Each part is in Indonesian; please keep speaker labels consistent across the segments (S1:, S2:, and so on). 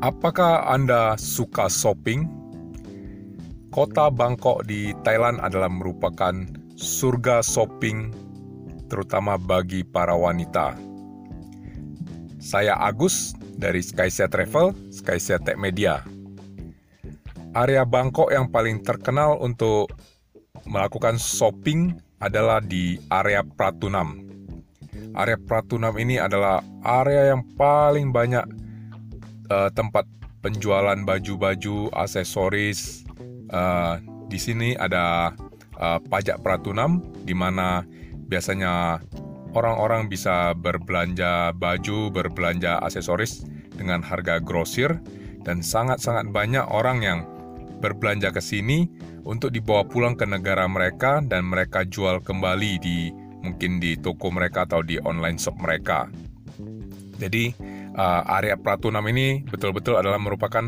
S1: Apakah Anda suka shopping? Kota Bangkok di Thailand adalah merupakan surga shopping terutama bagi para wanita. Saya Agus dari Skysia Travel, Skysia Tech Media. Area Bangkok yang paling terkenal untuk melakukan shopping adalah di area Pratunam. Area Pratunam ini adalah area yang paling banyak uh, tempat penjualan baju-baju, aksesoris. Uh, di sini ada uh, pajak Pratunam, di mana biasanya orang-orang bisa berbelanja baju, berbelanja aksesoris dengan harga grosir, dan sangat-sangat banyak orang yang berbelanja ke sini untuk dibawa pulang ke negara mereka dan mereka jual kembali di mungkin di toko mereka atau di online shop mereka. Jadi uh, area Pratunam ini betul-betul adalah merupakan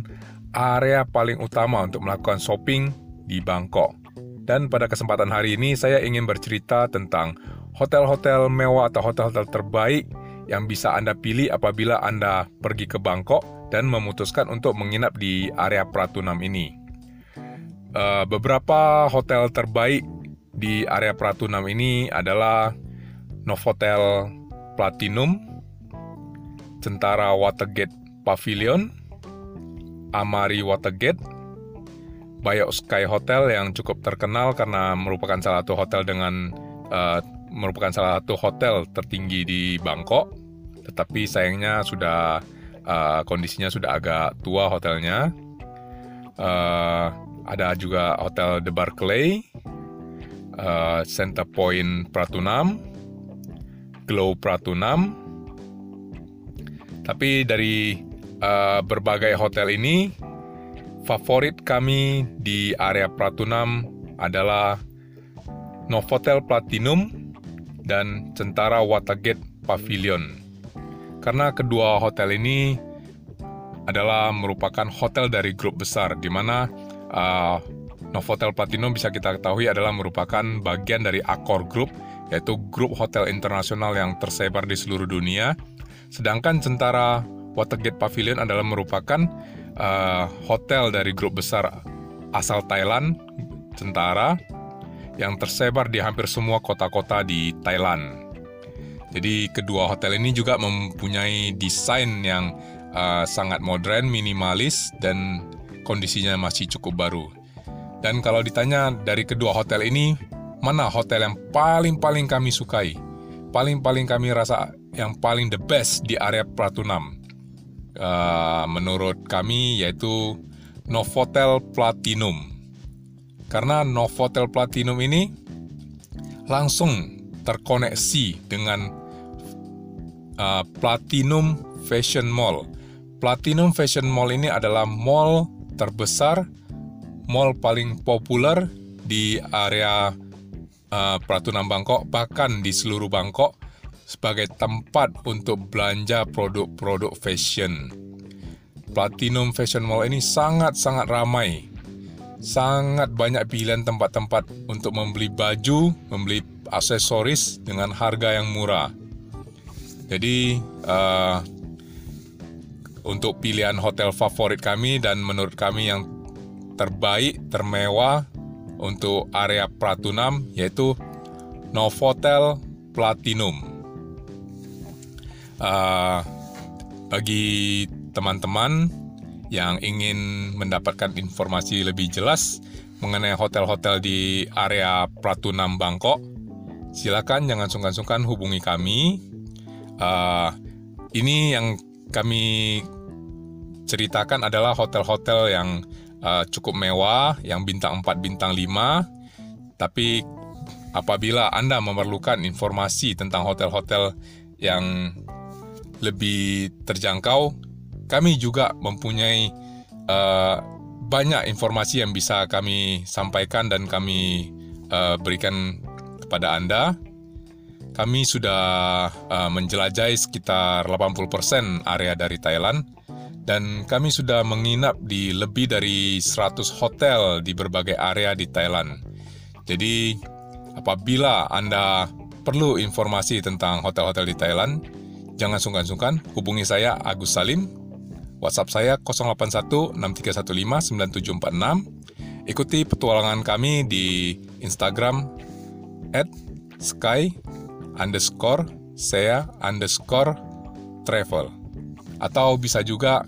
S1: area paling utama untuk melakukan shopping di Bangkok. Dan pada kesempatan hari ini saya ingin bercerita tentang hotel-hotel mewah atau hotel-hotel terbaik yang bisa Anda pilih apabila Anda pergi ke Bangkok dan memutuskan untuk menginap di area Pratunam ini. Uh, beberapa hotel terbaik di area Pratunam ini adalah Novotel Platinum, Tentara Watergate Pavilion, Amari Watergate, Bayok Sky Hotel yang cukup terkenal karena merupakan salah satu hotel dengan uh, merupakan salah satu hotel tertinggi di Bangkok, tetapi sayangnya sudah uh, kondisinya sudah agak tua hotelnya. Uh, ada juga hotel The Barclay, uh, Center Point Pratunam, Glow Pratunam. Tapi dari uh, berbagai hotel ini, favorit kami di area Pratunam adalah Novotel Platinum dan Centara Watergate Pavilion. Karena kedua hotel ini adalah merupakan hotel dari grup besar di mana uh, Novotel Platinum bisa kita ketahui adalah merupakan bagian dari Accor Group, yaitu grup hotel internasional yang tersebar di seluruh dunia. Sedangkan Centara Watergate Pavilion adalah merupakan uh, hotel dari grup besar asal Thailand, Centara, yang tersebar di hampir semua kota-kota di Thailand. Jadi kedua hotel ini juga mempunyai desain yang uh, sangat modern, minimalis, dan kondisinya masih cukup baru. Dan kalau ditanya dari kedua hotel ini, mana hotel yang paling-paling kami sukai? Paling-paling kami rasa yang paling the best di area Pratunam. Uh, menurut kami yaitu Novotel Platinum. Karena Novotel Platinum ini langsung terkoneksi dengan uh, Platinum Fashion Mall. Platinum Fashion Mall ini adalah mall terbesar mall paling populer di area uh, Pratunam Bangkok, bahkan di seluruh Bangkok, sebagai tempat untuk belanja produk-produk fashion. Platinum Fashion Mall ini sangat-sangat ramai. Sangat banyak pilihan tempat-tempat untuk membeli baju, membeli aksesoris dengan harga yang murah. Jadi, uh, untuk pilihan hotel favorit kami dan menurut kami yang terbaik, termewah untuk area Pratunam yaitu Novotel Platinum. Uh, bagi teman-teman yang ingin mendapatkan informasi lebih jelas mengenai hotel-hotel di area Pratunam Bangkok, silakan jangan sungkan-sungkan hubungi kami. Uh, ini yang kami ceritakan adalah hotel-hotel yang uh, cukup mewah, yang bintang 4, bintang 5. Tapi apabila Anda memerlukan informasi tentang hotel-hotel yang lebih terjangkau, kami juga mempunyai uh, banyak informasi yang bisa kami sampaikan dan kami uh, berikan kepada Anda. Kami sudah uh, menjelajahi sekitar 80% area dari Thailand dan kami sudah menginap di lebih dari 100 hotel di berbagai area di Thailand. Jadi, apabila Anda perlu informasi tentang hotel-hotel di Thailand, jangan sungkan-sungkan hubungi saya Agus Salim WhatsApp saya 081 6315 9746. Ikuti petualangan kami di Instagram at sky underscore saya underscore travel. Atau bisa juga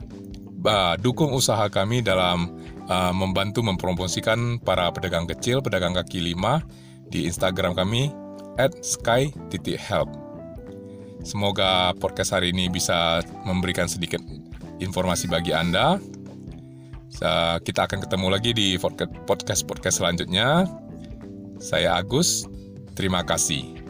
S1: uh, dukung usaha kami dalam uh, membantu mempromosikan para pedagang kecil, pedagang kaki lima di Instagram kami at sky.help. Semoga podcast hari ini bisa memberikan sedikit informasi bagi Anda. Kita akan ketemu lagi di podcast-podcast selanjutnya. Saya Agus, terima kasih.